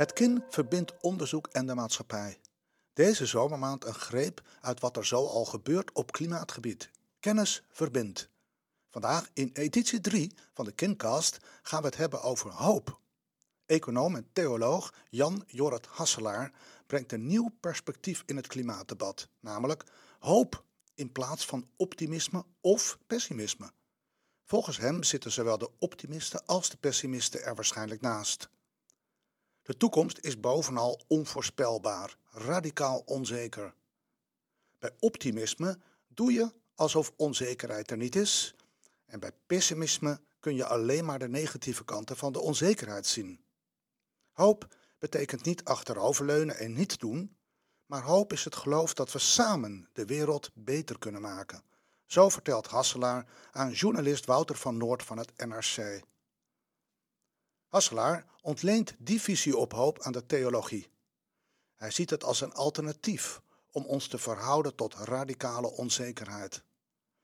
Het KIN verbindt onderzoek en de maatschappij. Deze zomermaand een greep uit wat er zo al gebeurt op klimaatgebied. Kennis verbindt. Vandaag in editie 3 van de KINcast gaan we het hebben over hoop. Econoom en theoloog Jan Jorrit Hasselaar brengt een nieuw perspectief in het klimaatdebat, namelijk hoop in plaats van optimisme of pessimisme. Volgens hem zitten zowel de optimisten als de pessimisten er waarschijnlijk naast. De toekomst is bovenal onvoorspelbaar, radicaal onzeker. Bij optimisme doe je alsof onzekerheid er niet is, en bij pessimisme kun je alleen maar de negatieve kanten van de onzekerheid zien. Hoop betekent niet achteroverleunen en niets doen, maar hoop is het geloof dat we samen de wereld beter kunnen maken. Zo vertelt Hasselaar aan journalist Wouter van Noord van het NRC. Hasselaar ontleent die visie op hoop aan de theologie. Hij ziet het als een alternatief om ons te verhouden tot radicale onzekerheid.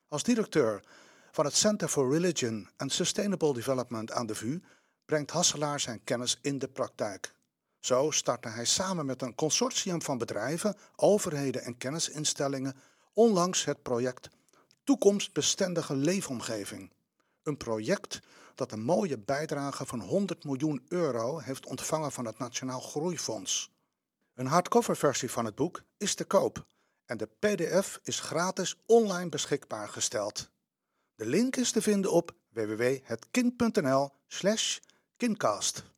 Als directeur van het Center for Religion and Sustainable Development aan de VU brengt Hasselaar zijn kennis in de praktijk. Zo startte hij samen met een consortium van bedrijven, overheden en kennisinstellingen onlangs het project Toekomstbestendige Leefomgeving. Een project dat een mooie bijdrage van 100 miljoen euro heeft ontvangen van het Nationaal Groeifonds. Een hardcoverversie van het boek is te koop en de PDF is gratis online beschikbaar gesteld. De link is te vinden op www.hetkind.nl/kindcast.